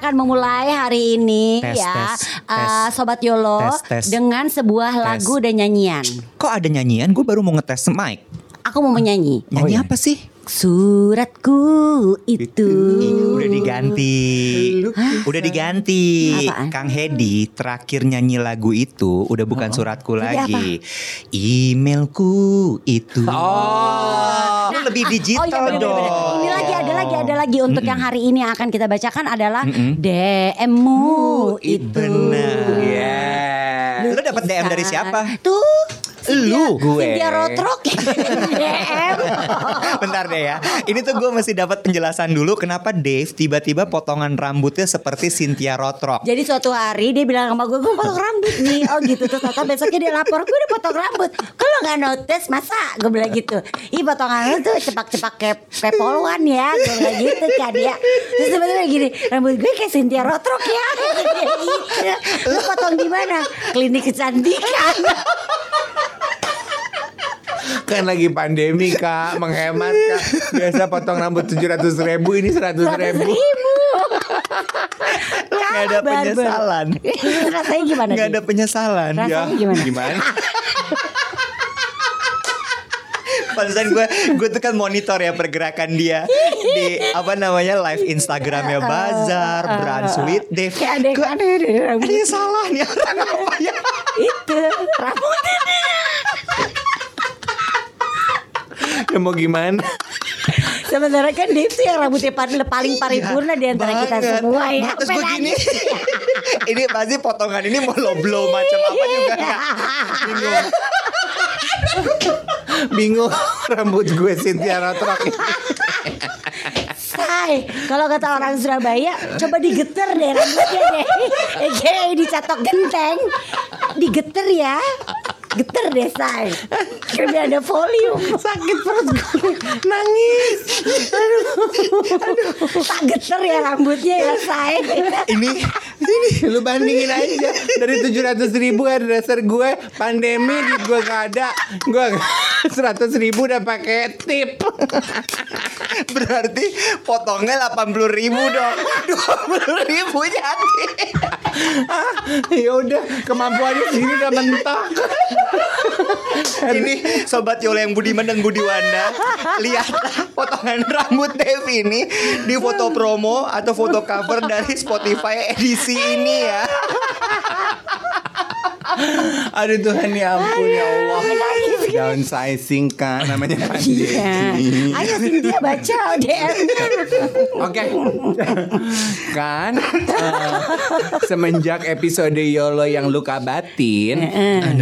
akan memulai hari ini Tes, ya tes, eh, tes. Sobat Yolo Tes, tes. dengan sebuah lagu dan nyanyian Kok ada nyanyian? Gue baru mau ngetes mic. Aku mau menyanyi Nyanyi iya. apa sih? Suratku itu Udah diganti. Udah diganti. Apaan? Kang Hedi terakhir nyanyi lagu itu udah bukan suratku Jadi lagi. Emailku itu. Oh. Lu lebih digital Oh iya bener, dong. bener, bener. Ini lagi ada lagi ada lagi untuk yang hari ini yang akan kita bacakan adalah DM-mu itu. Benar. Iya. Lu dapet DM dari siapa? Tuh. Lu. Gue. Cynthia Rotrok DM. Bentar deh ya. Ini tuh gue masih dapat penjelasan dulu kenapa Dave tiba-tiba potongan rambutnya seperti Cynthia Rotrok. Jadi suatu hari dia bilang sama gue, gue potong rambut nih. Oh gitu. Terus ternyata besoknya dia lapor, gue udah potong rambut. Kalau nggak notice masa? Gue bilang gitu. Ih potongan lu tuh cepak-cepak kayak, kayak poluan ya. Gue bilang gitu kan dia. Terus tiba-tiba gini, rambut gue kayak Cynthia Rotrok ya. Gitu. Lu potong di mana? Klinik kecantikan. Kan lagi pandemi kak Menghemat kak Biasa potong rambut 700 ribu Ini 100 ribu ribu. Gak ada penyesalan. Rasanya gimana? Gak ada penyesalan. Rasanya gimana? Gimana? Pantesan gue gue tuh kan monitor ya pergerakan dia di apa namanya live Instagramnya Bazar, Brand Sweet Dave. Kayak ada yang aneh deh ada rambut. yang salah nih orang apa ya? Itu rambut ini. Ya mau gimana Sebenarnya kan Dave tuh yang rambutnya paling, paling paripurna di antara kita semua ya. Terus gue gini, ini pasti potongan ini mau lo blow macam apa juga nggak? Bingung. Bingung Rambut gue Cynthia Rotrok Say, kalau kata orang Surabaya, coba digeter deh rambutnya deh. Eh, Kayak dicatok genteng. Digeter ya. Geter deh, say. Biar ada volume. Sakit perut gue Nangis Tak geter ya rambutnya ya, say. Ini Ini lu bandingin aja Dari 700 ribu ada dasar gue Pandemi gue gak ada Gue 100 ribu udah pakai tip berarti potongnya 80 ribu dong, 20 ribu jadi. ah, Ya udah kemampuannya sini udah mentok Ini sobat Yolo yang Budiman dan Budiwanda Lihatlah potongan rambut Dev ini Di foto promo atau foto cover dari Spotify edisi ini ya Aduh Tuhan ya ampun ya Allah. Downsizing kan namanya Iya. pandemi Ayo Cynthia baca DM. Oke. Kan eh, Semenjak episode YOLO yang luka batin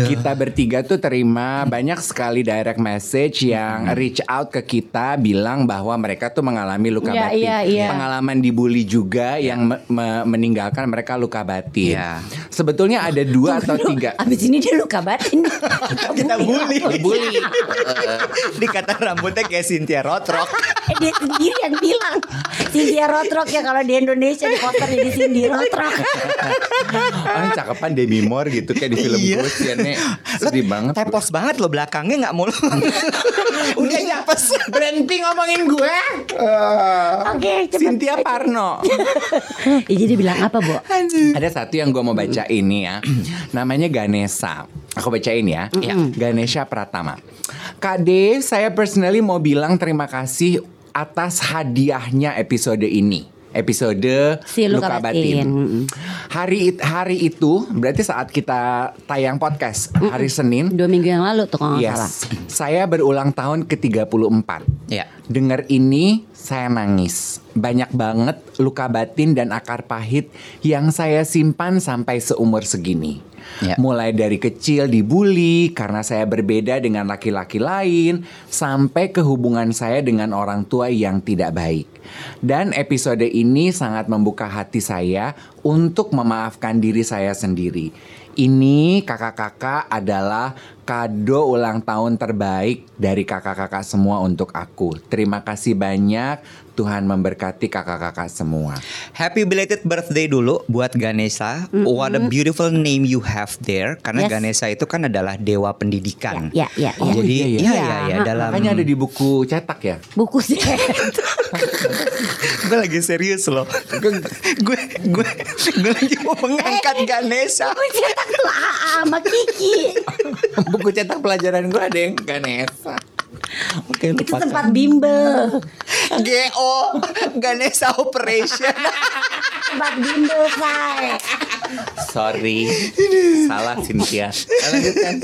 Kita bertiga tuh terima banyak sekali direct message Yang reach out ke kita Bilang bahwa mereka tuh mengalami luka Iya, batin. iya, iya. Pengalaman dibully juga Yang me- me- meninggalkan mereka luka batin. Iya. Sebetulnya ada dua atau tiga Abis ini dia luka batin. Kita bully. Bully. Dikata rambutnya kayak Cynthia Rotrok Eh, dia sendiri yang bilang. Cynthia Rotrok ya kalau di Indonesia di posternya di Cindy Rotrok. Oh ini cakepan Demi Moore gitu Kayak di film Iya. Ghost ya Nek. Sedih banget. Tepos banget loh belakangnya nggak mulu. Udah nyapes Berhenti ngomongin gue Oke, cepet. Cynthia Parno. Ya, jadi bilang apa, Bo? Ada satu yang gue mau baca ini ya. Namanya Ganesha. Aku bacain ya. Ganesha Pratama. Kak Dev, saya personally mau bilang terima kasih atas hadiahnya episode ini. Episode Si Luka Batin. Mm-mm. Hari it- hari itu berarti saat kita tayang podcast hari Senin. Dua minggu yang lalu tuh kalau nggak salah. Yes, saya berulang tahun ke-34 Ya. Dengar ini saya nangis. Banyak banget luka batin dan akar pahit Yang saya simpan sampai seumur segini. Ya. Mulai dari kecil dibully karena saya berbeda dengan laki-laki lain Sampai ke hubungan saya dengan orang tua yang tidak baik. Dan episode ini sangat membuka hati saya untuk memaafkan diri saya sendiri Ini kakak-kakak adalah kado ulang tahun terbaik dari kakak-kakak semua untuk aku. Terima kasih banyak. Tuhan memberkati kakak-kakak semua. Happy belated birthday dulu buat Ganesha. What a beautiful name you have there. Karena Yes. Ganesha itu kan adalah dewa pendidikan. Ya, ya, ya. Jadi iya, iya iya. iya iya Ha-ha. dalam Makanya ada di buku cetak ya. Buku sih. gue lagi serius loh. gue gue gue gue lagi mau mengangkat Ganesha. Buku cetak tuh AA sama Kiki. buku cetak pelajaran gue ada yang Ganesha. Oke, Itu lupakan. tempat bimbel. GO Ganesha Operation. Tempat bimbel, say. Sorry. Salah Cynthia. Lanjutkan.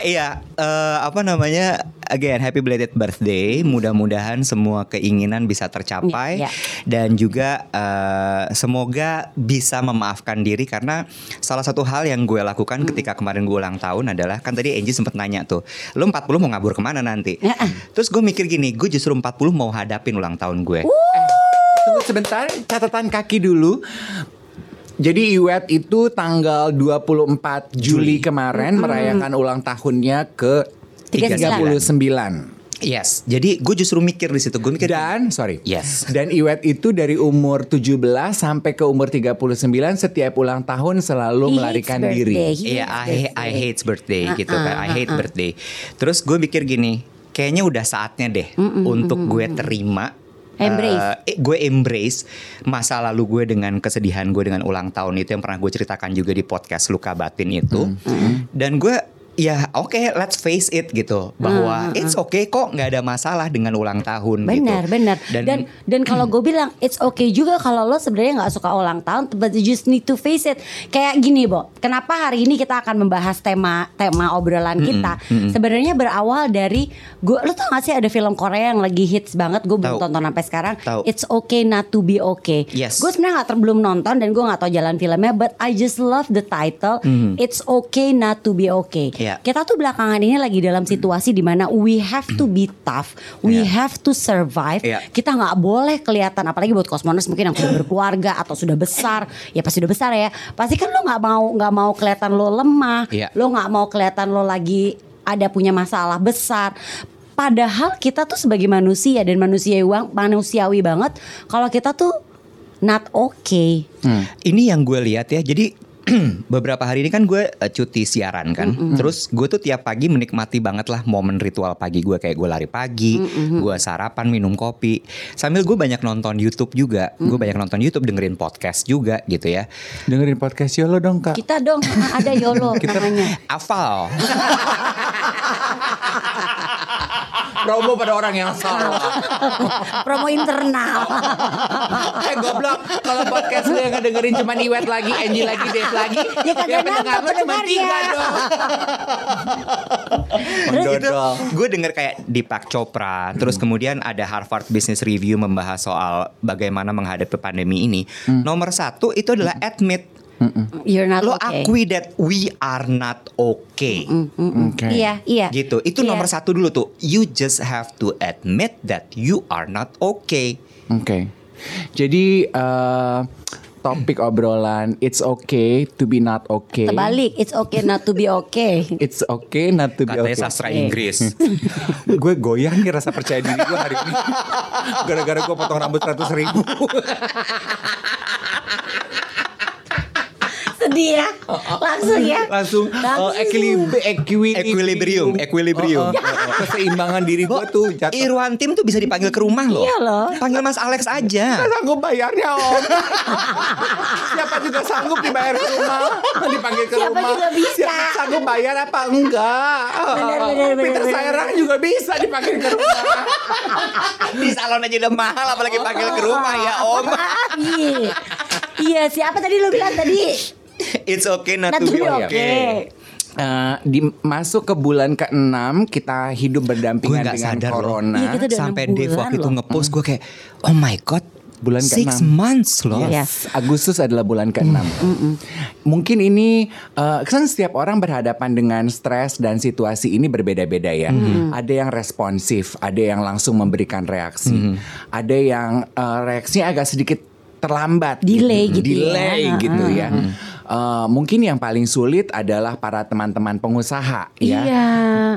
Iya, eh, apa namanya? Again, happy belated birthday. Mudah-mudahan semua keinginan bisa tercapai Ya, ya. dan juga eh, semoga bisa memaafkan diri karena salah satu hal yang gue lakukan ketika kemarin gue ulang tahun adalah kan tadi Angie sempat nanya tuh, lu 40 mau ngabur ke mana nanti? Ya. Terus gue mikir gini, gue justru 40 mau hadapin ulang tahun gue. Tunggu sebentar, catatan kaki dulu. Jadi Iwet itu tanggal 24 Juli kemarin merayakan ulang tahunnya ke 39. Yes, jadi gue justru mikir di situ, gue mikir Dan sorry. Yes. Dan Iwet itu dari umur 17 sampai ke umur 39 setiap ulang tahun selalu He melarikan hates diri. Iya, hates I, I birthday. hate birthday Ah, gitu kan. I ah, hate ah. birthday. Terus gue mikir gini, kayaknya udah saatnya deh untuk gue terima Embrace. eh, gue embrace masa lalu gue dengan kesedihan gue dengan ulang tahun itu yang pernah gue ceritakan juga di podcast luka batin itu dan gue ya oke let's face it gitu bahwa it's okay kok nggak ada masalah dengan ulang tahun gitu. Benar, benar. Dan dan, kalau gue bilang it's okay juga kalau lo sebenarnya nggak suka ulang tahun, but you just need to face it. Kayak gini, Bo. Kenapa hari ini kita akan membahas tema tema obrolan kita? Sebenarnya berawal dari gue lo tau gak sih ada film Korea yang lagi hits banget, gue belum tonton sampai sekarang. Tahu. It's okay not to be okay. Yes. Gue sebenarnya nggak ter- belum nonton dan gue nggak tahu jalan filmnya, but I just love the title. It's okay not to be okay. Iya. Kita tuh belakangan ini lagi dalam situasi di mana we have to be tough, we Iya. have to survive. Iya. Kita nggak boleh kelihatan, apalagi buat kosmonaut mungkin yang sudah berkeluarga atau sudah besar, ya pasti sudah besar ya. Pasti kan lo nggak mau nggak mau kelihatan lo lemah, Iya. lo nggak mau kelihatan lo lagi ada punya masalah besar. Padahal kita tuh sebagai manusia dan manusiawi, manusiawi banget kalau kita tuh not okay. Ini yang gue lihat ya. Jadi beberapa hari ini kan gue eh, cuti siaran kan. Terus gue tuh tiap pagi menikmati banget lah momen ritual pagi gue kayak gue lari pagi, gue sarapan minum kopi. Sambil gue banyak nonton YouTube juga. Gue banyak nonton YouTube dengerin podcast juga gitu ya. Dengerin podcast Yolo dong kak. Kita dong ada YOLO namanya. Afal. Promo pada orang yang salah. Promo internal. eh goblok, kalau podcast lu yang ngedengerin cuma Iwet lagi, Angie lagi, Dave lagi, Ya kagak pendengar nambah lu cuma tiga dong. Mendodol. gue denger kayak Deepak Chopra, terus kemudian ada Harvard Business Review membahas soal bagaimana menghadapi pandemi ini. Nomor satu itu adalah admit You're not lo okay. akui that we are not okay. Oke. Iya, iya. Gitu. Itu Iya. nomor satu dulu tuh. You just have to admit that you are not okay. Oke. Jadi eh, topik obrolan it's okay to be not okay. Terbalik, it's okay not to be okay. It's okay not to be Katanya okay. sastra Inggris. gue goyah nih rasa percaya diri gue hari ini. Gara-gara gue potong rambut 100 ribu. Sedih ya, langsung ya. Langsung Langsung. eh, equilib- equi- Equilibrium, equilibrium. Oh, oh, oh. Keseimbangan diri gue tuh jatuh. Irwan Tim tuh bisa dipanggil ke rumah loh. Iya loh. Panggil Mas Alex aja. Nggak sanggup bayarnya om Siapa juga sanggup dibayar ke rumah Dipanggil ke Siapa rumah juga bisa. Siapa sanggup bayar apa enggak Benar, benar, benar, Peter benar. Sairang juga bisa dipanggil ke rumah Di salon aja udah mahal apalagi panggil ke rumah ya Om. Iya. Iya, siapa tadi lu bilang tadi? It's okay not, Not to to be be okay. okay. Eh, di masuk ke bulan ke-6 kita hidup berdampingan nggak dengan sadar corona. Iya, kita Sampai bulan waktu itu ngepost gue kayak oh my god Bulan six ke-6. months loh. Yes. Agustus adalah bulan ke-6. Mungkin ini eh, kan setiap orang berhadapan dengan stres dan situasi ini berbeda-beda ya. Ada yang responsif, ada yang langsung memberikan reaksi. Ada yang eh, reaksinya agak sedikit terlambat Delay gitu ya. Delay Ha, gitu ya. Eh, mungkin yang paling sulit adalah para teman-teman pengusaha ya. Iya.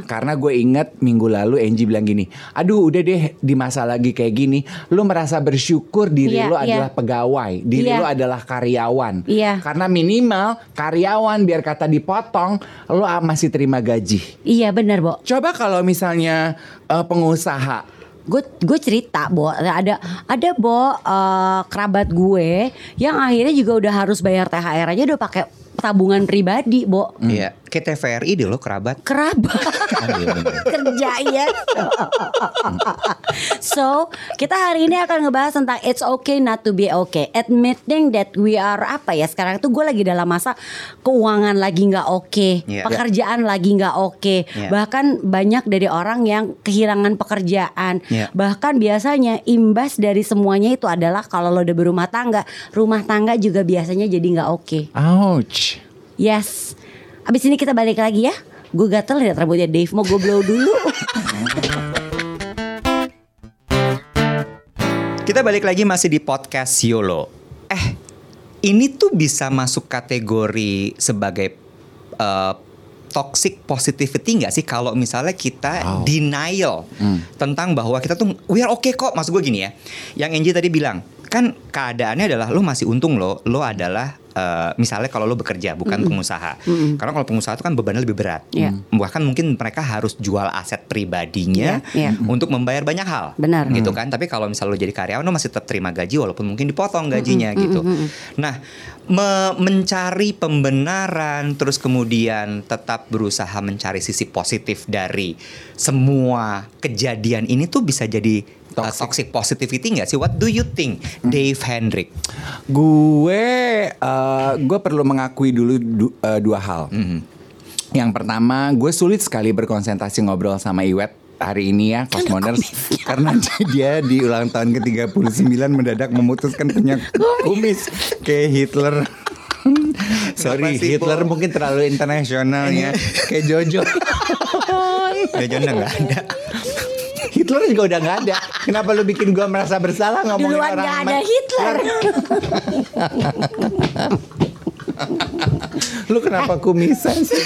Karena gue inget minggu lalu Angie bilang gini, aduh udah deh di masa lagi kayak gini, lu merasa bersyukur diri Iya, lu iya. adalah pegawai, diri Iya. lu adalah karyawan. Iya. Karena minimal karyawan biar kata dipotong, lu masih terima gaji. Iya benar, Bo. Coba kalau misalnya eh, pengusaha gue gue cerita bo. Ada ada bo eh, kerabat gue yang akhirnya juga udah harus bayar THR aja udah pakai tabungan pribadi bo. Iya, kayak TVRI deh lo kerabat. kerabat Oh, iya kerja ya so kita hari ini akan ngebahas tentang it's okay not to be okay admitting that we are apa ya sekarang itu gue lagi dalam masa keuangan lagi nggak oke Iya. pekerjaan lagi nggak oke Iya. bahkan banyak dari orang yang kehilangan pekerjaan Iya. bahkan biasanya imbas dari semuanya itu adalah kalau lo udah berumah tangga rumah tangga juga biasanya jadi nggak oke ouch. yes abis ini kita balik lagi ya gue gatel liat rambutnya Dave mau gue blow dulu Kita balik lagi masih di podcast YOLO. Eh, ini tuh bisa masuk kategori sebagai eh, toxic positivity nggak sih kalau misalnya kita Wow. denial tentang bahwa kita tuh we are okay kok. Maksud gue gini ya. Yang Angie tadi bilang, kan keadaannya adalah lo masih untung lo, lo adalah eh, misalnya kalau lo bekerja bukan pengusaha. Karena kalau pengusaha itu kan bebannya lebih berat. Iya. Bahkan mungkin mereka harus jual aset pribadinya Iya, iya. untuk membayar banyak hal Benar. gitu kan tapi kalau misal lo jadi karyawan lo masih tetap terima gaji walaupun mungkin dipotong gajinya gitu nah me- mencari pembenaran terus kemudian tetap berusaha mencari sisi positif dari semua kejadian ini tuh bisa jadi uh, Toxic. toxic positivity nggak sih what do you think Dave Hendrik Gue eh, gue perlu mengakui dulu du- eh, dua hal. Yang pertama, gue sulit sekali berkonsentrasi ngobrol sama Iwet hari ini ya Cosmoners karena dia di ulang tahun ke-39 mendadak memutuskan punya kumis kayak Hitler. Sorry, sih, Hitler Bo? mungkin terlalu internasional ya. kayak Jojo. ya jangan nggak ada Hitler juga udah nggak ada. Kenapa lu bikin gue merasa bersalah ngomongin Duluan orang gak ada Hitler Lu kenapa kumisan sih?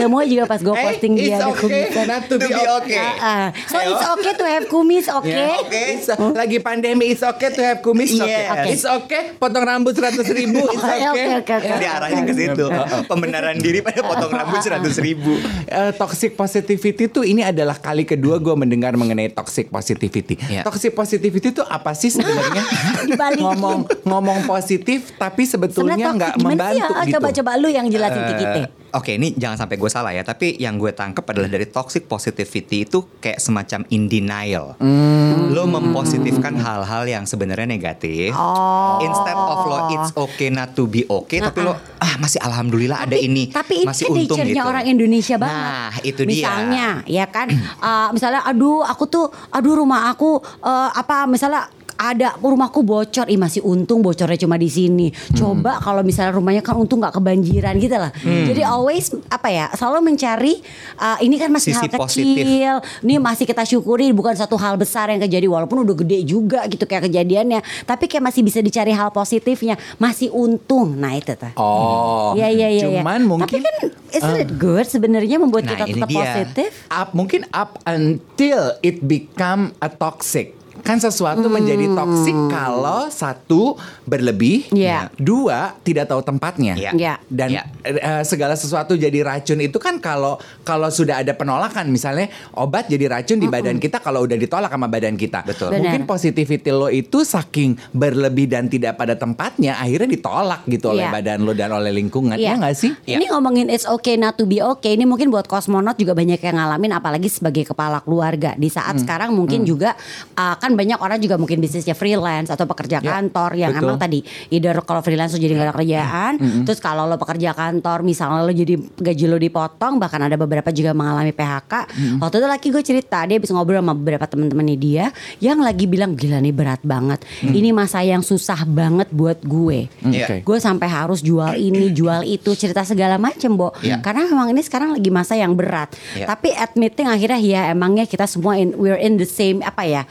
Semua juga pas gue posting Hey, dia ada okay kumisan not to be okay. Ah, ah. So it's okay to have kumis, oke? Ya, oke. It's- Lagi pandemi, it's okay to have kumis. Oke. Yes. Oke. It's okay. Potong rambut seratus ribu. It's Oke, okay. oke, oke, oke. diarahin ke situ pembenaran diri pada potong rambut seratus ribu Eh, toxic positivity tuh ini adalah kali kedua gue mendengar mengenai toxic positivity. Ya. Toxic positivity tuh apa sih sebenarnya? Ngomong ngomong positif tapi sebetulnya nggak membantu ya? gitu. Coba-coba lu yang jelasin ke kita. Oke, ini jangan sampai gue salah ya. Tapi yang gue tangkap adalah dari toxic positivity itu kayak semacam in denial. Hmm. Lo mempositifkan hal-hal yang sebenarnya negatif. Oh. Instead of lo it's okay not to be okay, tapi lo ah masih alhamdulillah ada ini, Tapi ini masih kan untung nature-nya gitu. orang Indonesia banget. Nah, itu dia. misalnya, ya kan, uh, misalnya, aduh, aku tuh, aduh, rumah aku, uh, apa, misalnya ada rumahku bocor, ih masih untung bocornya cuma di sini. Coba kalau misalnya rumahnya kan untung nggak kebanjiran gitu lah. Jadi always apa ya, selalu mencari uh, ini kan masih Sisi hal positif. kecil, ini masih kita syukuri bukan satu hal besar yang kejadi walaupun udah gede juga gitu kayak kejadiannya. Tapi kayak masih bisa dicari hal positifnya, masih untung. Nah itu tuh. Oh, Iya iya iya. iya. Cuman mungkin Tapi kan isn't it good sebenarnya membuat Nah, kita tetap dia. positif? up mungkin up until it become a toxic. Kan sesuatu menjadi toxic kalau satu berlebih, Iya. dua tidak tahu tempatnya. Iya. Iya. Dan Iya. eh, segala sesuatu jadi racun itu kan kalau kalau sudah ada penolakan, misalnya obat jadi racun di badan kita kalau udah ditolak sama badan kita. Betul. Mungkin Benar. positivity lo itu saking berlebih dan tidak pada tempatnya, akhirnya ditolak gitu oleh Iya. badan lo dan oleh lingkungan. Iya. Ya nggak sih? Ini ngomongin it's okay not to be okay. Ini mungkin buat kosmonot juga banyak yang ngalamin apalagi sebagai kepala keluarga. Di saat Hmm. sekarang mungkin juga uh, kan banyak orang juga mungkin bisnisnya freelance atau pekerja Ya, kantor yang betul. emang tadi either kalau freelance lo jadi nggak ada kerjaan, terus kalau lo pekerja kantor misalnya lo jadi gaji lo dipotong bahkan ada beberapa juga mengalami PHK. Waktu itu laki gue cerita dia bisa ngobrol sama beberapa teman-temannya dia yang lagi bilang gila nih berat banget. Ini masa yang susah banget buat gue. Iya. Oke. Gue sampai harus jual ini, jual itu, cerita segala macem, Bo. Iya. Karena memang ini sekarang lagi masa yang berat. Iya. Tapi admitting akhirnya ya emangnya kita semua in, we're in the same apa ya?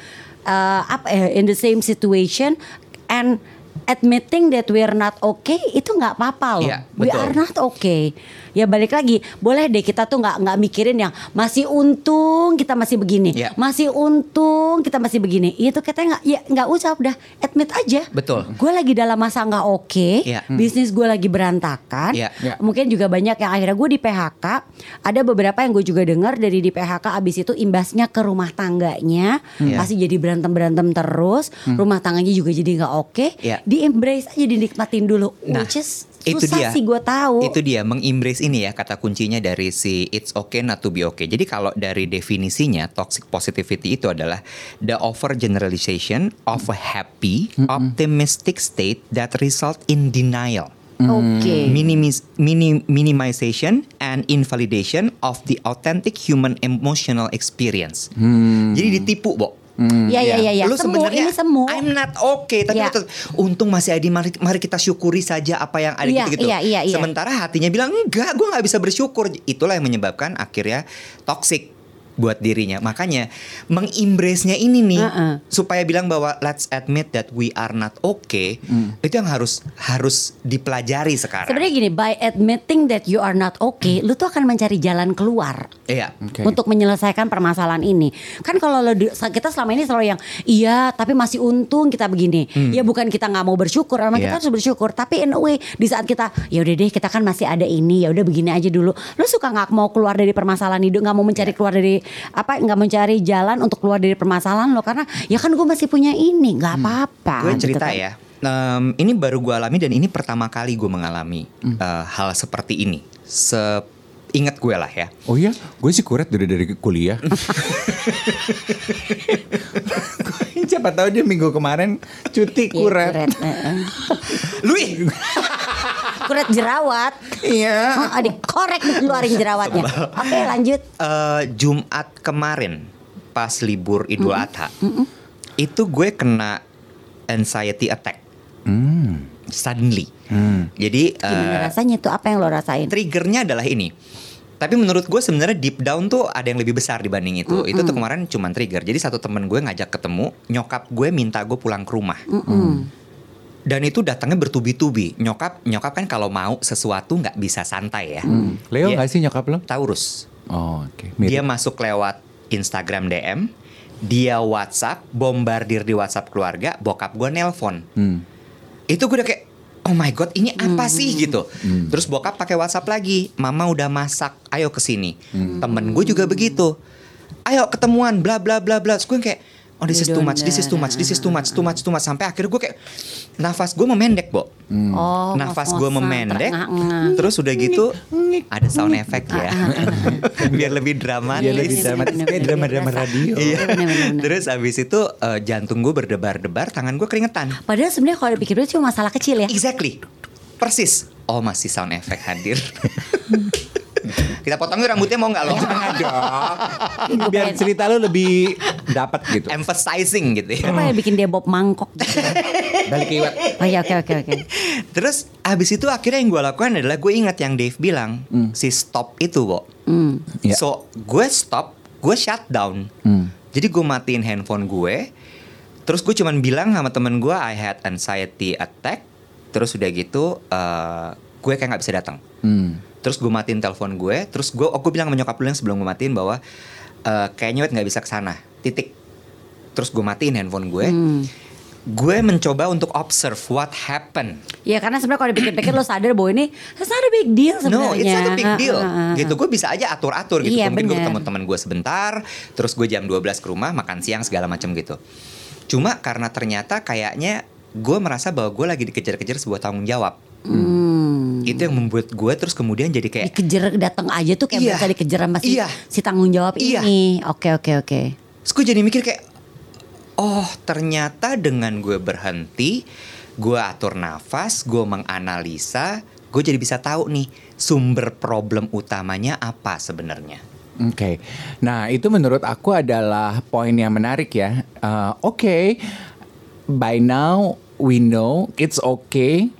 Eh, apa ya, in the same situation. And admitting that we're not okay itu nggak apa-apa loh. Iya, we are not okay. Ya balik lagi, boleh deh kita tuh nggak nggak mikirin yang masih untung kita masih begini, Iya. masih untung kita masih begini. Itu kita nggak ya nggak usah udah admit aja. Betul. Gue lagi dalam masa nggak oke, Iya. bisnis gue lagi berantakan. Iya. Iya. Mungkin juga banyak yang akhirnya gue di PHK. Ada beberapa yang gue juga dengar dari di PHK abis itu imbasnya ke rumah tangganya, Iya. pasti jadi berantem berantem terus. Rumah tangganya juga jadi nggak oke. Iya. Di embrace aja dinikmatin dulu. Nah, Which is itu susah dia. sih gue tahu. Itu dia mengembrace ini ya kata kuncinya dari si it's okay not to be okay. Jadi kalau dari definisinya toxic positivity itu adalah the over generalization of a happy, optimistic state that result in denial. Oke. Minimis, mini, minimization and invalidation of the authentic human emotional experience. Jadi ditipu, Bo. Iya iya iya. Ya. Lu Semu sebenarnya ini semu. I'm not okay tapi Iya. tetap, untung masih ada mari, mari kita syukuri saja apa yang ada Iya, gitu-gitu. iya, iya, iya. Sementara hatinya bilang enggak, gue nggak bisa bersyukur. Itulah yang menyebabkan akhirnya toxic buat dirinya. Makanya mengembrace-nya ini nih Heeh. supaya bilang bahwa let's admit that we are not okay. Itu yang harus harus dipelajari sekarang. Sebenarnya gini, by admitting that you are not okay, lu tuh akan mencari jalan keluar. Iya. Oke. untuk menyelesaikan permasalahan ini. Kan kalau lo di- kita selama ini selalu yang iya tapi masih untung kita begini. Ya bukan kita nggak mau bersyukur, memang kita Iya. harus bersyukur. Tapi in a way di saat kita ya udah deh kita kan masih ada ini, ya udah begini aja dulu. Lo suka nggak mau keluar dari permasalahan hidup, nggak mau mencari keluar dari apa, nggak mencari jalan untuk keluar dari permasalahan lo karena ya kan gue masih punya ini, nggak apa-apa. Gue gitu cerita kan. ya. Em, ini baru gue alami dan ini pertama kali gue mengalami eh, hal seperti ini. Seingat gue lah ya. Oh iya, gue sih kuret dari dari kuliah. Siapa tahu dia minggu kemarin cuti Iya, kuret. kuret, eh, eh. Lui, Kuret jerawat. Iya. Oh, adik korek keluarin jerawatnya. Oke lanjut. eh, Jumat kemarin pas libur Idul Adha, itu gue kena anxiety attack Hmm. suddenly. Hmm. Jadi Gimana eh, rasanya tuh? Apa yang lo rasain? triggernya adalah ini. Tapi menurut gue sebenarnya deep down tuh ada yang lebih besar dibanding itu. Itu tuh kemarin cuman trigger. Jadi satu temen gue ngajak ketemu, nyokap gue minta gue pulang ke rumah. Dan itu datangnya bertubi-tubi. Nyokap, nyokap kan kalau mau sesuatu nggak bisa santai ya. Leo Dia- nggak sih nyokap lo? Taurus. Oh, oke. Dia Mirip. masuk lewat Instagram DM, dia WhatsApp, bombardir di WhatsApp keluarga, bokap gue nelpon. Hmm. Itu gue udah kayak Oh my god, ini apa sih gitu. Terus bokap pakai WhatsApp lagi, Mama udah masak, ayo ke sini. Temen gue juga begitu. Ayo ketemuan, bla bla bla bla. Terus gue kayak Oh this is too much, this is too much, this is too much, too much, too much. Sampai akhirnya gue kayak nafas gue memendek, Bo. Oh, nafas gue memendek. Terus udah gitu ada sound effect ya. Biar lebih dramatis. Biar lebih dramatis. Kayak drama-drama radio. Iya. Terus abis itu eh, jantung gue berdebar-debar, tangan gue keringetan. Padahal sebenarnya kalau dipikir itu cuma masalah kecil ya. Exactly. Persis. Oh masih sound effect hadir. Kita potong rambutnya mau nggak lo? Jangan dong. Biar cerita lo lebih dapat gitu. Emphasizing gitu ya. Apa yang bikin dia bob mangkok gitu. Balik iwat. Oh iya oke oke oke. Terus abis itu akhirnya yang gue lakukan adalah gue ingat yang Dave bilang si stop itu, Bo. Hmm. Iya. So gue stop, gue shutdown. Hmm. Jadi gue matiin handphone gue. Terus gue cuman bilang sama temen gue I had anxiety attack. Terus udah gitu eh, gue kayak nggak bisa datang. Hmm. Terus gue matiin telepon gue. Terus gue, oh gue bilang sama nyokap dulu yang sebelum gue matiin bahwa eh, kayaknya Wet nggak bisa ke sana. Titik. Terus gue matiin handphone gue. Hmm. Gue mencoba untuk observe what happened. Ya karena sebenarnya kalau dipikir-pikir lo sadar bahwa ini it's not a big deal No, sebenarnya. it's not a big deal. Ah, ah, ah. Gitu, gue bisa aja atur-atur gitu. Iya, Mungkin gue ketemu teman gue sebentar, terus gue jam 12 ke rumah makan siang segala macam gitu. Cuma karena ternyata kayaknya gue merasa bahwa gue lagi dikejar-kejar sebuah tanggung jawab. Hmm. Itu yang membuat gue terus kemudian jadi kayak Dikejar datang aja tuh kayak Iya. biasa dikejar sama si, Iya. si tanggung jawab Iya. ini. Oke oke oke. Terus gue jadi mikir kayak Oh ternyata dengan gue berhenti Gue atur nafas Gue menganalisa Gue jadi bisa tahu nih Sumber problem utamanya apa sebenarnya. Oke, nah itu menurut aku adalah poin yang menarik ya. Uh, Oke, by now we know it's okay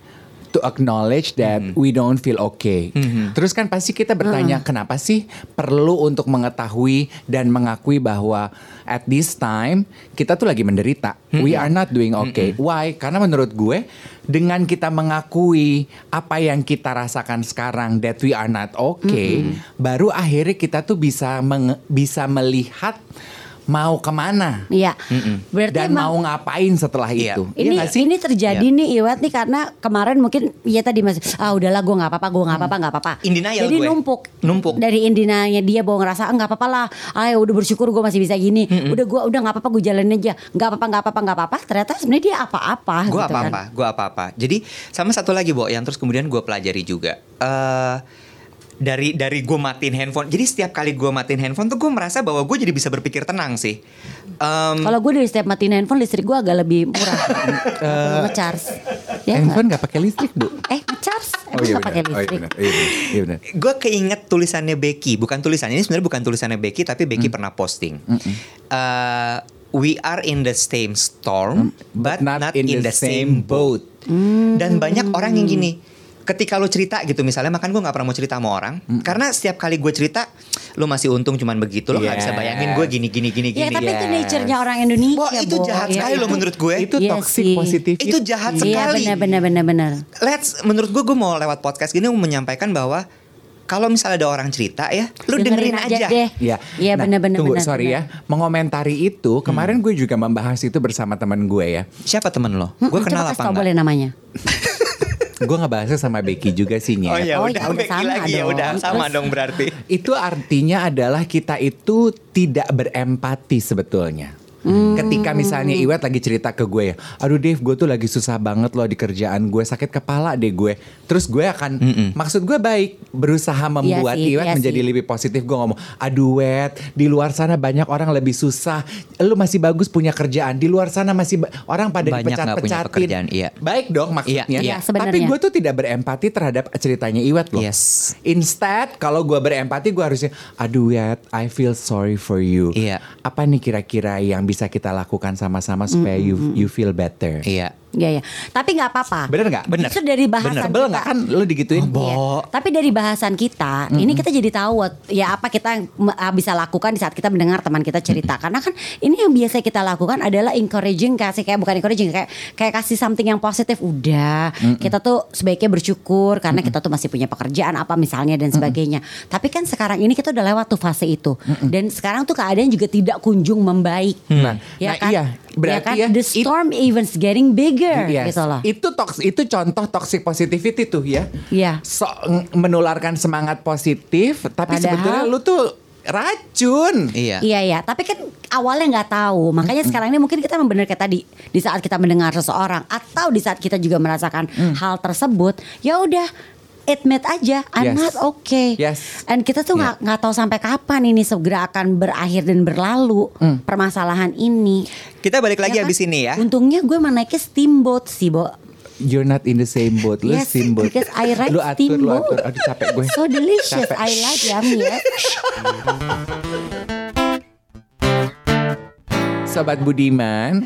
to acknowledge that we don't feel okay. Terus kan pasti kita bertanya kenapa sih perlu untuk mengetahui dan mengakui bahwa at this time kita tuh lagi menderita. We are not doing okay. Why? Karena menurut gue dengan kita mengakui apa yang kita rasakan sekarang that we are not okay, baru akhirnya kita tuh bisa bisa melihat mau ke mana Iya. Berarti dan emang- mau ngapain setelah Iya. itu. Iya ini nggak sih? ini terjadi nih Iwat nih karena kemarin mungkin ya tadi masih ah udahlah gue nggak apa-apa gue nggak apa-apa nggak apa-apa denial jadi gue. numpuk Numpuk. dari indinanya dia bawa ngerasa ah nggak apa-apa lah ah ya udah bersyukur gue masih bisa gini udah gue udah nggak apa-apa gue jalanin aja nggak apa-apa nggak apa-apa nggak apa-apa ternyata sebenarnya dia apa-apa gue gitu apa-apa, kan. gue apa-apa. Jadi sama satu lagi, Bo, yang terus kemudian gue pelajari juga. eh dari dari gue matiin handphone. Jadi setiap kali gue matiin handphone tuh gue merasa bahwa gue jadi bisa berpikir tenang sih. Em, kalau gue dari setiap matiin handphone listrik gue agak lebih murah ngecharge ya? Handphone nggak pakai listrik, Bu. eh ngecharge Oh iya nggak pakai benar. Oh iya listrik benar. Iya benar. Iya gue keinget tulisannya Becky, bukan tulisannya ini sebenarnya bukan tulisannya Becky, tapi Becky pernah posting. Eh, we are in the same storm, but, not, in, the, same boat. Dan banyak orang yang gini. Ketika lo cerita gitu misalnya makan gue nggak pernah mau cerita sama orang karena setiap kali gue cerita lo masih untung cuman begitu lo nggak bisa Yes. bayangin gue gini gini gini ya gini tapi itu Yes. nature-nya orang Indonesia Wah, itu Bo. jahat Ya, sekali loh itu- menurut gue Itu Iya toxic sih. positivity. itu jahat Iya sekali benar benar benar benar. let's menurut gue gue mau lewat podcast gini mau menyampaikan bahwa kalau misalnya ada orang cerita ya lu dengerin, aja, deh. Iya, Iya Nah, benar-benar. Tunggu, benar, sorry benar. ya. Mengomentari itu, kemarin gue juga membahas itu bersama teman gue ya. siapa temen lo Hmm, gue kenal apa enggak boleh namanya. gue ngebahasnya sama Becky juga sih Nyet. Oh ya Oh, udah, ya udah Becky sama lagi ya udah sama Terus? dong berarti. Itu artinya adalah kita itu tidak berempati sebetulnya. Hmm. Ketika misalnya Iwet lagi cerita ke gue ya, aduh Dave gue tuh lagi susah banget loh di kerjaan gue sakit kepala deh gue. Terus gue akan, maksud gue baik berusaha membuat sih, Iwet iya menjadi sih. lebih positif. Gue ngomong, aduh Wet, di luar sana banyak orang lebih susah. Lu masih bagus punya kerjaan. Di luar sana masih ba- orang pada Banyak dipecat-pecatin. iya. Baik dong maksudnya. Iya, iya. Tapi gue tuh tidak berempati terhadap ceritanya Iwet loh. Yes. Instead, kalau gue berempati, gue harusnya, aduh Wet, I feel sorry for you. Iya. Apa nih kira-kira yang bisa kita lakukan sama-sama supaya you you feel better? Iya. Iya ya. Tapi nggak apa-apa. Bener nggak? Bener. Itu dari bahasan Bener. Kita. nggak kan lu digituin? Iya. Tapi dari bahasan kita, ini kita jadi tahu what- ya apa kita bisa lakukan di saat kita mendengar teman kita cerita. Karena kan ini yang biasa kita lakukan adalah encouraging kasih kayak bukan encouraging kayak kayak kasih something yang positif. Udah, kita tuh sebaiknya bersyukur karena kita tuh masih punya pekerjaan apa misalnya dan sebagainya. Tapi kan sekarang ini kita udah lewat tuh fase itu. Dan sekarang tuh keadaan juga tidak kunjung membaik. Nah, Ya nah kan? iya, Ya berarti kan? ya, the it- storm even's getting bigger Yes. gitu loh. Itu toks itu contoh toxic positivity tuh ya. Iya. So, ng- mengeluarkan semangat positif, tapi Padahal- sebetulnya lu tuh racun. Iya. Iya iya, tapi kan awalnya nggak tahu. Makanya sekarang ini mungkin kita benar kayak tadi di saat kita mendengar seseorang atau di saat kita juga merasakan hal tersebut, ya udah admit aja I'm Yes. not okay. Yes. And kita tuh nggak nggak tahu sampai kapan ini segera akan berakhir dan berlalu permasalahan ini. Kita balik lagi Ya kan? abis ini ya. Untungnya gue menaiki steamboat sih, Bo. You're not in the same boat. Lu Yes, steamboat. because I ride lu atur, lu steamboat. atur. Aduh capek gue. So delicious. Capek. I like yummy ya. Sobat Budiman,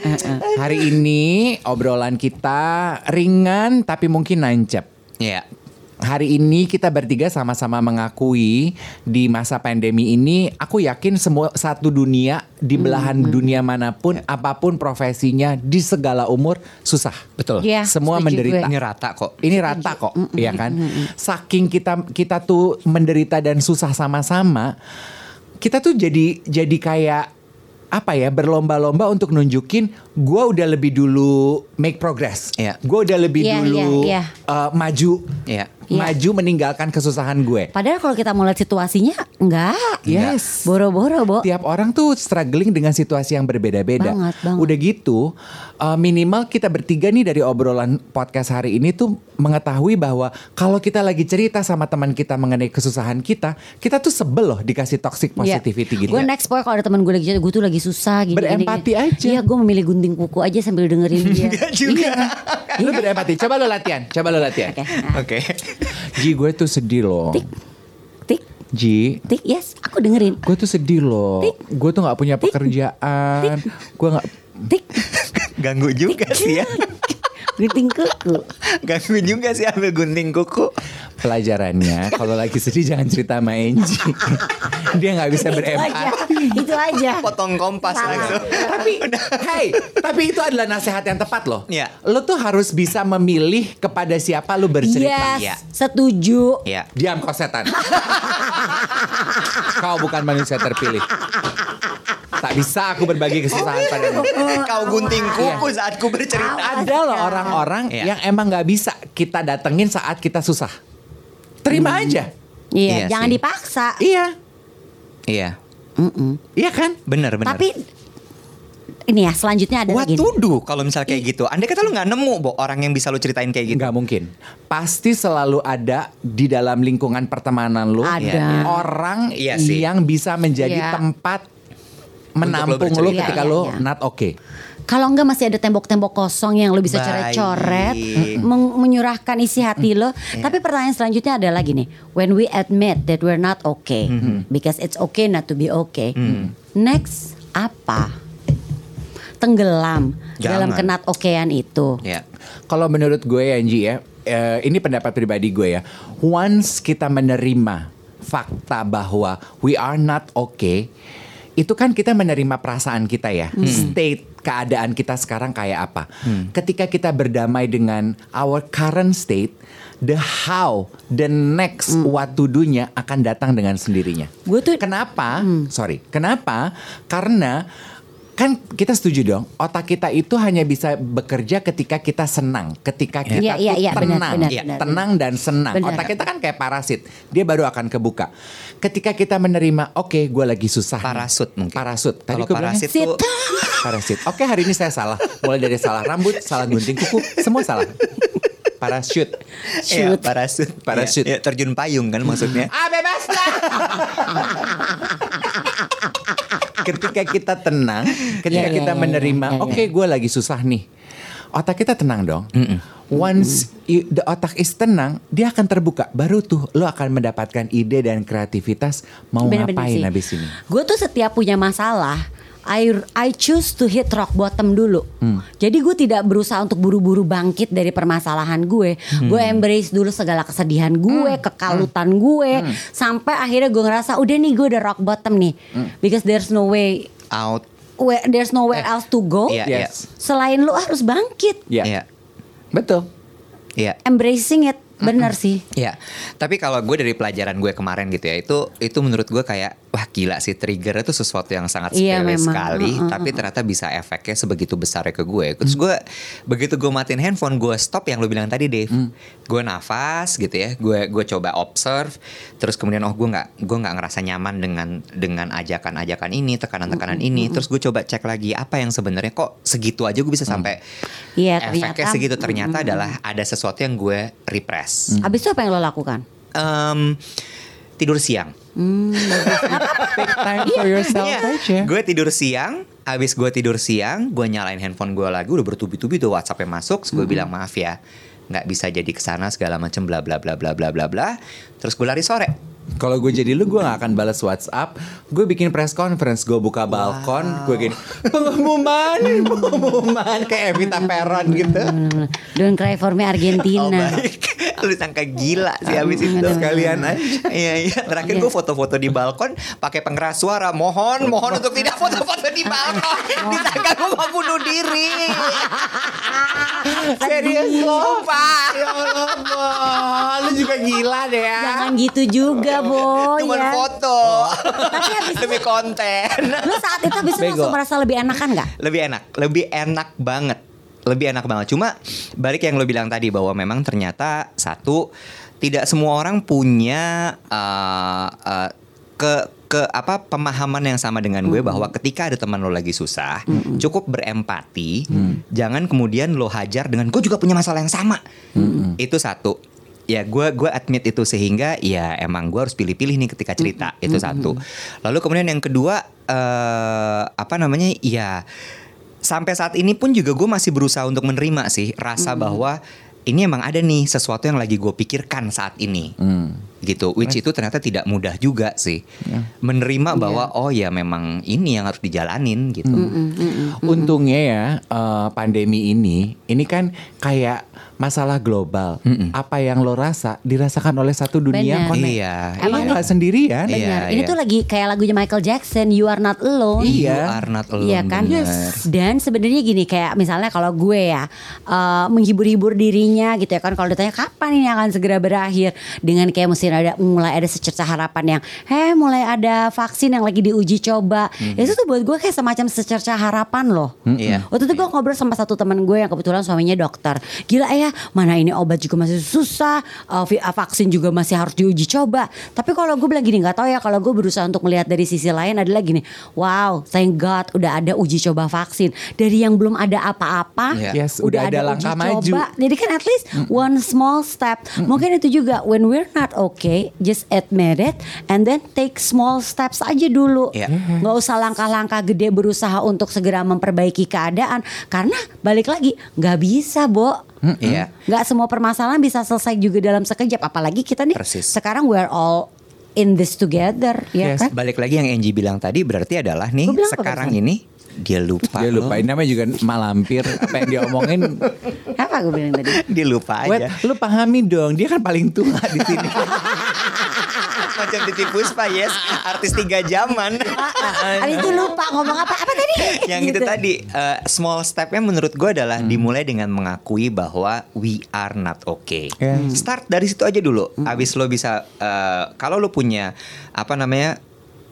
hari ini obrolan kita ringan tapi mungkin nancep. Iya. Hari ini kita bertiga sama-sama mengakui di masa pandemi ini aku yakin semua satu dunia di belahan dunia mana pun apa pun profesinya di segala umur susah. Betul. Iya, Semua menderita. Ini rata kok. Ini rata kok, ya kan? Saking kita kita tuh menderita dan susah sama-sama, kita tuh jadi jadi kayak apa ya berlomba-lomba untuk nunjukin gue udah lebih dulu make progress, Iya. gue udah lebih Iya, dulu iya, iya. uh, maju, Iya. Iya. maju meninggalkan kesusahan gue. Padahal kalau kita mau lihat situasinya enggak. Yes. Boro-boro, Bo. Tiap orang tuh struggling dengan situasi yang berbeda-beda. Banget, banget. Udah gitu, uh, minimal kita bertiga nih dari obrolan podcast hari ini tuh mengetahui bahwa kalau kita lagi cerita sama teman kita mengenai kesusahan kita, kita tuh sebel loh dikasih toxic positivity gitu. Gue next point kalau ada teman gue lagi gue tuh lagi susah gini. Berempati gini, aja. Iya, gue memilih gunting kuku aja sambil dengerin dia. Enggak juga. Lu berempati. Coba lo latihan. Coba lo latihan. Oke. nah. Oke. Ji, gue tuh sedih loh. Tik. Tik, Ji, tik, yes, aku dengerin. gue tuh sedih loh. Tik. Gue tuh nggak punya pekerjaan. Gue nggak. Tik. Ganggu juga sih ya. Gunting kuku. Gangguin juga sih ambil gunting kuku. Pelajarannya kalau lagi sedih jangan cerita sama Angie. Dia nggak bisa Itu aja. berempati. Itu aja. Potong kompas Salah. langsung. tapi hey, tapi itu adalah nasihat yang tepat loh. Iya. Lo tuh harus bisa memilih kepada siapa lo bercerita. Yes, Iya. setuju. Ya. Diam kau setan. kau bukan manusia terpilih. Tak bisa aku berbagi kesusahan padamu. Kau gunting kuku saat ku bercerita. Ada loh orang-orang Iya. yang emang nggak bisa kita datengin saat kita susah. Terima aja. Iya, Iya jangan sih. dipaksa. Iya, Iya. Mm-mm. iya kan? Bener bener. Tapi ini ya selanjutnya ada What lagi. to do kalau misal kayak gitu? Andai kata lu nggak nemu Bo, orang yang bisa lu ceritain kayak gitu. Nggak mungkin. Pasti selalu ada di dalam lingkungan pertemanan lu Ada. Iya, iya. orang Iya sih. yang bisa menjadi Iya. tempat menampung lu bercerita. ketika Iya, lu iya. not okay. Kalau enggak masih ada tembok-tembok kosong yang lo bisa coret-coret, meng- menyurahkan isi hati lo. Iya. Tapi pertanyaan selanjutnya adalah gini, when we admit that we're not okay, Mm-hmm. because it's okay not to be okay. Next apa? Tenggelam dalam Jangan. kenat okean itu. Ya. Kalau menurut gue ya Angie ya, eh, ini pendapat pribadi gue ya. Once kita menerima fakta bahwa we are not okay, itu kan kita menerima perasaan kita ya, state keadaan kita sekarang kayak apa. Ketika kita berdamai dengan our current state, the how, the next what to do-nya akan datang dengan sendirinya. Gue tuh Kenapa? Sorry. Kenapa? Karena kan kita setuju dong, otak kita itu hanya bisa bekerja ketika kita senang, ketika kita Iya, iya, tuh iya, benar, tenang, benar, Iya, benar, tenang dan senang. Benar. Otak kita kan kayak parasit, dia baru akan kebuka. Ketika kita menerima, oke, gue lagi susah. nih." Parasut mungkin. Parasut. Tadi Kalau gue parasit Sit. tuh parasit. Oke, hari ini saya salah. Mulai dari salah rambut, salah gunting kuku, semua salah. Parasut. Iya, parasut. Parasut. Iya, iya, terjun payung kan maksudnya. Ah bebas lah. ketika kita tenang, ketika Iya, kita iya, menerima, iya, iya. oke gue lagi susah nih. Otak kita tenang dong. Once you- the otak is tenang, dia akan terbuka. Baru tuh lo akan mendapatkan ide dan kreativitas mau Bener-bener ngapain sih. habis ini. Gue tuh setiap punya masalah, I I choose to hit rock bottom dulu. Hmm. Jadi gue tidak berusaha untuk buru-buru bangkit dari permasalahan gue. Gue Hmm. embrace dulu segala kesedihan gue, kekalutan gue, Hmm. sampai akhirnya gue ngerasa udah nih gue udah rock bottom nih, Hmm. because there's no way, Out. where, there's nowhere else to go. Iya, iya. Yes. Selain lu harus bangkit, Ya, Iya. betul. Iya. embracing it, bener sih. Ya, tapi kalau gue dari pelajaran gue kemarin gitu ya, itu itu menurut gue kayak wah gila sih trigger itu sesuatu yang sangat Iya, sepele memang. sekali, Mm, mm, tapi ternyata bisa efeknya sebegitu besarnya ke gue. Terus gue begitu gue matiin handphone, gue stop yang lo bilang tadi, Dave. Gue nafas gitu ya, gue gue coba observe, terus kemudian oh gue nggak gue nggak ngerasa nyaman dengan dengan ajakan-ajakan ini, tekanan-tekanan ini. Terus gue coba cek lagi apa yang sebenarnya kok segitu aja gue bisa sampai Iya, efeknya ternyata- segitu ternyata adalah ada sesuatu yang gue repress. Abis itu apa yang lo lakukan? Em, tidur siang. Take time for yourself aja. Gue tidur siang, habis gue tidur siang, gue nyalain handphone gue lagi, udah bertubi-tubi tuh WhatsAppnya masuk, gue bilang maaf ya, nggak bisa jadi ke sana segala macem bla bla bla bla bla bla bla. Terus gue lari sore. Kalau gue jadi lu gue gak akan balas WhatsApp Gue bikin press conference Gue buka balkon Gue gini Pengumuman Pengumuman Kayak Evita Peron gitu Hmm, Don't cry for me Oh Argentina. baik, lu sangka gila sih habis itu. Sekalian aja Iya iya. Terakhir gue foto-foto di balkon pakai pengeras suara. Mohon, mohon untuk tidak foto-foto di balkon. Disangka gue mau bunuh diri. Serius lo Sumpah. Allah. Lu juga gila deh ya Jangan gitu juga, Bo. Cuman ya. foto. Tapi habis Demi konten. Lu saat itu habis itu Bego. langsung merasa lebih enakan nggak? lebih enak, lebih enak banget. Lebih enak banget. Cuma balik yang lo bilang tadi bahwa memang ternyata satu tidak semua orang punya uh, uh, ke ke apa pemahaman yang sama dengan gue bahwa ketika ada teman lo lagi susah, cukup berempati, jangan kemudian lo hajar dengan gue juga punya masalah yang sama. Itu satu. Ya gue gue admit itu sehingga ya emang gue harus pilih-pilih nih ketika cerita itu satu. Lalu kemudian yang kedua eh apa namanya ya sampai saat ini pun juga gue masih berusaha untuk menerima sih rasa bahwa ini emang ada nih sesuatu yang lagi gue pikirkan saat ini. Hmm. Gitu. Which itu ternyata tidak mudah juga sih. Menerima bahwa oh ya memang ini yang harus dijalanin gitu. Untungnya ya eh, pandemi ini, ini kan kayak masalah global. Apa yang lo rasa dirasakan oleh satu dunia Benar. connect. Iya, Emang iya. nggak sendirian. Iya. Ini iya. tuh lagi kayak lagunya Michael Jackson, You Are Not Alone. Iya. You are not alone. Iya kan? bener. Dan sebenarnya gini kayak misalnya kalau gue ya eh, menghibur-hibur dirinya gitu ya kan kalau ditanya kapan ini akan segera berakhir dengan kayak mesti ada mulai ada secerca harapan yang heh mulai ada vaksin yang lagi diuji coba. Itu tuh buat gue kayak semacam secerca harapan loh. Iya. Waktu itu gue ngobrol sama satu teman gue yang kebetulan suaminya dokter. Gila ya, mana ini obat juga masih susah, uh, vi- uh, vaksin juga masih harus diuji coba. Tapi kalau gue bilang gini, nggak tahu ya kalau gue berusaha untuk melihat dari sisi lain adalah gini, wow, thank God udah ada uji coba vaksin. Dari yang belum ada apa-apa, Iya. Yes, udah ada langkah maju. Jadi kan at least one small step. Mungkin itu juga when we're not okay, just admit it and then take small steps aja dulu. Iya. Nggak usah langkah-langkah gede berusaha untuk segera memperbaiki keadaan karena balik lagi nggak bisa, Bo. Iya. Nggak semua permasalahan bisa selesai juga dalam sekejap apalagi kita nih Persis. sekarang we're all in this together, ya Yes. kan? Balik lagi yang Angie bilang tadi berarti adalah nih sekarang ini dia lupa. Dia lupa, ini namanya juga malampir. Apa yang dia omongin, Apa gue bilang tadi? Dia lupa aja. lu pahami dong. Dia kan paling tua di sini. Macam Titi Puspa yes, artis tiga zaman. Habis itu lupa ngomong apa? Apa tadi? yang itu Gitu. tadi eh, small stepnya menurut gue adalah dimulai dengan mengakui bahwa we are not okay. Yeah. Start dari situ aja dulu. Abis lo bisa eh, kalau lo punya apa namanya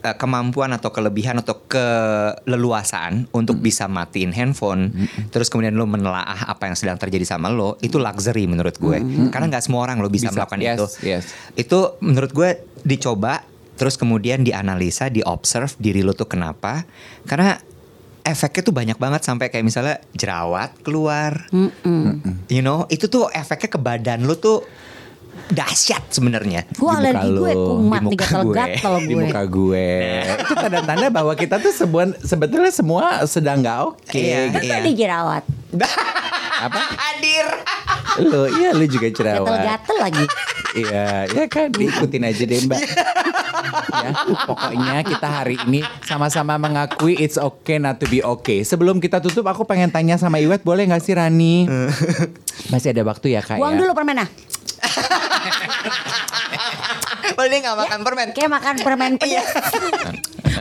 eh, kemampuan atau kelebihan atau keleluasaan untuk bisa matiin handphone, terus kemudian lo menelaah apa yang sedang terjadi sama lo, itu luxury menurut gue. Karena nggak semua orang lo bisa, Bisa. melakukan Yes, itu. yes. Itu menurut gue dicoba terus kemudian dianalisa, diobserve diri lo tuh kenapa? Karena efeknya tuh banyak banget sampai kayak misalnya jerawat keluar. You know, itu tuh efeknya ke badan lo tuh dahsyat sebenarnya. Gue Di muka alergi gue lu, kumat di nih muka gatel gue, di gue. muka gue. Itu tanda-tanda bahwa kita tuh sebuah, sebetulnya semua sedang nggak oke. Iya, gitu. iya. Tadi jerawat. Apa? Hadir. Lu, iya lu juga jerawat. Gatel-gatel lagi. Iya, ya kan diikutin aja deh mbak. ya, pokoknya kita hari ini sama-sama mengakui it's okay not to be okay. Sebelum kita tutup, aku pengen tanya sama Iwet, boleh nggak sih Rani? Masih ada waktu ya kak Buang ya? dulu permennya. Oh dia gak makan permen. Kayak makan permen Iya. pedas.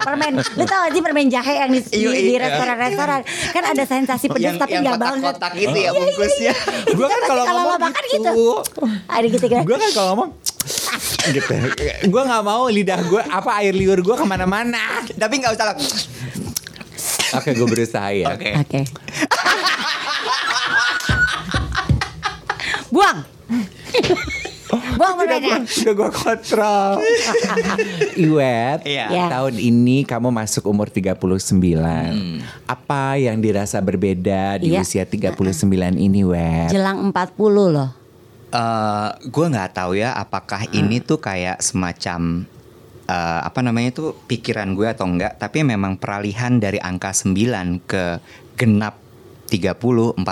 permen, lu tau gak sih permen jahe yang di, di, Iya, di iya. restoran-restoran Kan ada sensasi pedas tapi yang gak banget kotak-kotak itu ya bungkusnya. Gue kan kalau ngomong makan gitu. gitu. Ada gitu kan Gue kan kalau ngomong gitu. Gue nggak mau lidah gue apa air liur gue ke mana-mana. Tapi gak usah lah. Oke, gue berusaha ya. Oke. Oke Buang Buang permennya Udah gue kontrol Iwet Iya. Ya. Tahun ini kamu masuk umur 39 Apa yang dirasa berbeda di Iya. usia 39 ini Wet? Jelang 40 loh eh gue nggak tahu ya apakah ini tuh kayak semacam eh, apa namanya tuh pikiran gue atau enggak tapi memang peralihan dari angka 9 ke genap 30, 40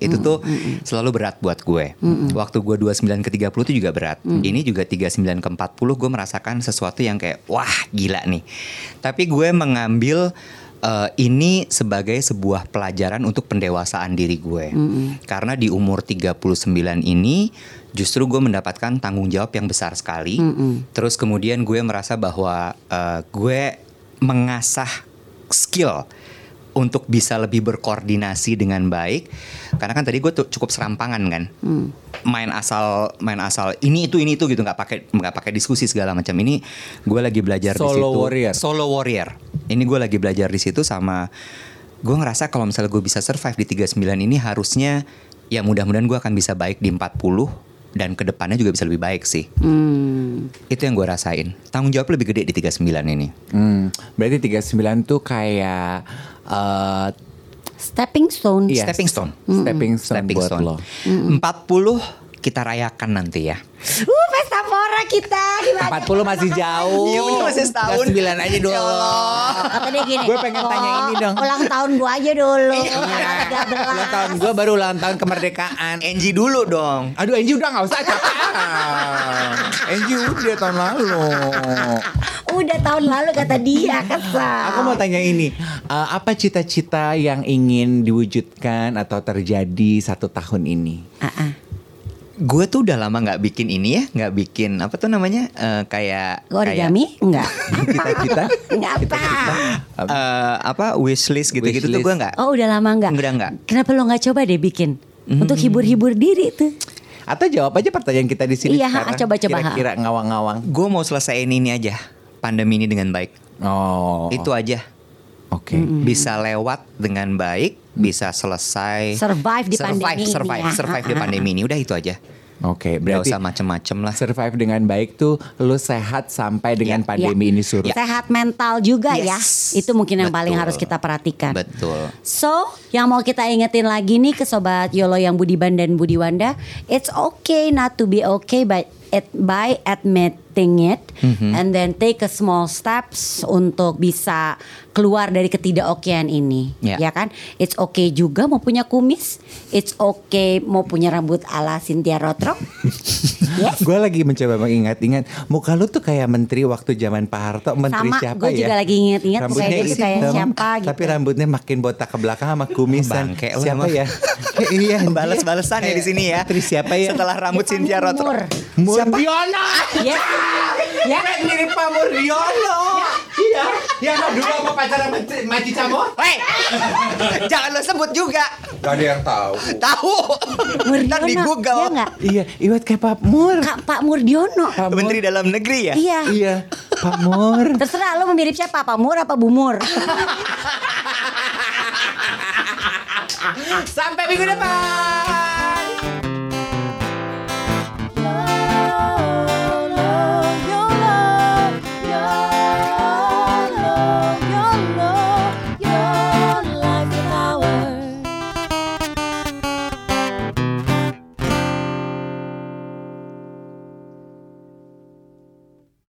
itu tuh selalu berat buat gue. Waktu gue 29 ke 30 itu juga berat. Ini juga 39 ke 40 gue merasakan sesuatu yang kayak wah gila nih. Tapi gue mengambil eh, ini sebagai sebuah pelajaran untuk pendewasaan diri gue. Karena di umur 39 ini justru gue mendapatkan tanggung jawab yang besar sekali. Terus kemudian gue merasa bahwa eh, gue mengasah skill untuk bisa lebih berkoordinasi dengan baik. Karena kan tadi gue tuh cukup serampangan kan. Main asal main asal ini itu ini itu gitu nggak pakai nggak pakai diskusi segala macam. Ini gue lagi belajar di Solo situ. warrior. Solo warrior. Ini gue lagi belajar di situ sama gue ngerasa kalau misalnya gue bisa survive di 39 ini harusnya ya mudah-mudahan gue akan bisa baik di 40 dan ke depannya juga bisa lebih baik sih. Hmm. Itu yang gue rasain. Tanggung jawab lebih gede di 39 ini. Hmm, berarti 39 tuh kayak eh Stepping stone Iya. Stepping stone. stepping stone Stepping buat stone. lo. 40 kita rayakan nanti ya. Uh, pesta pora kita gimana? 40 masih jauh. Iya, masih setahun. Sembilan aja dulu. Kata dia gini. Gue pengen tanya "Oh, ini dong." Ulang tahun gua aja dulu. Iya. Ulang tahun gue baru ulang tahun kemerdekaan. Enji dulu dong. Aduh Angie udah gak usah. Angie udah tahun lalu. Udah tahun lalu kata dia kesal. Aku mau tanya ini, eh, apa cita-cita yang ingin diwujudkan atau terjadi satu tahun ini? Ah, ah. Gue tuh udah lama nggak bikin ini ya, nggak bikin apa tuh namanya eh, kayak Origami? Enggak. Cita-cita? Enggak apa. kayak, eh, apa wishlist gitu-gitu tuh gue nggak. Oh udah lama enggak? Udah nggak. Kenapa lo nggak coba deh bikin? Untuk hibur-hibur diri tuh. Atau jawab aja pertanyaan kita di sini Iya, sekarang. coba-coba, ha. Kira-kira ngawang-ngawang. Gue mau selesaiin ini aja, pandemi ini dengan baik. Oh. Itu aja. Oke. Bisa lewat dengan baik, bisa selesai. Survive di survive, pandemi ini survive, ya. survive di pandemi ini. Udah itu aja. Oke, Gak berarti usah macem-macem lah. survive dengan baik tuh lu sehat sampai dengan Iya. pandemi ini surut. Sehat mental juga Yes. ya. Itu mungkin yang paling Betul. harus kita perhatikan. Betul. So, yang mau kita ingetin lagi nih ke sobat Yolo yang Budiban dan Budiwanda, it's okay not to be okay but it by admitting it Mm-hmm. and then take a small steps untuk bisa keluar dari ketidakokean ini. Ya. Ya kan? It's okay juga mau punya kumis, it's okay mau punya rambut ala Cynthia Rothrock. yes. Gue lagi mencoba mengingat-ingat muka lu tuh kayak menteri waktu zaman Pak Harto, menteri Sama, siapa gua ya? juga lagi inget-inget Rambutnya dia tuh kayak siapa gitu. Tapi rambutnya makin botak ke belakang sama kumis dan Bangke lu siapa ya? iya, Balas-balesan ya di sini ya. Menteri siapa ya? Setelah rambut Dia Cynthia panggil Rothrock. Mur. Murdiono. Ya. Ya. mirip Pak Murdiono. Iya, yang dulu sama pacaran sama Maci Camo. Hei, jangan lo sebut juga. Gak ada yang tahu. Tahu. Ntar di Murdiono, Google. Iya? Iya, iwat kayak Pak Mur. Kak Pak Murdiono. Pak Mur. Menteri dalam negeri ya. Iya. Iya, Pak Mur. Terserah lu mirip siapa, Pak Mur apa Bu Mur? Sampai minggu depan.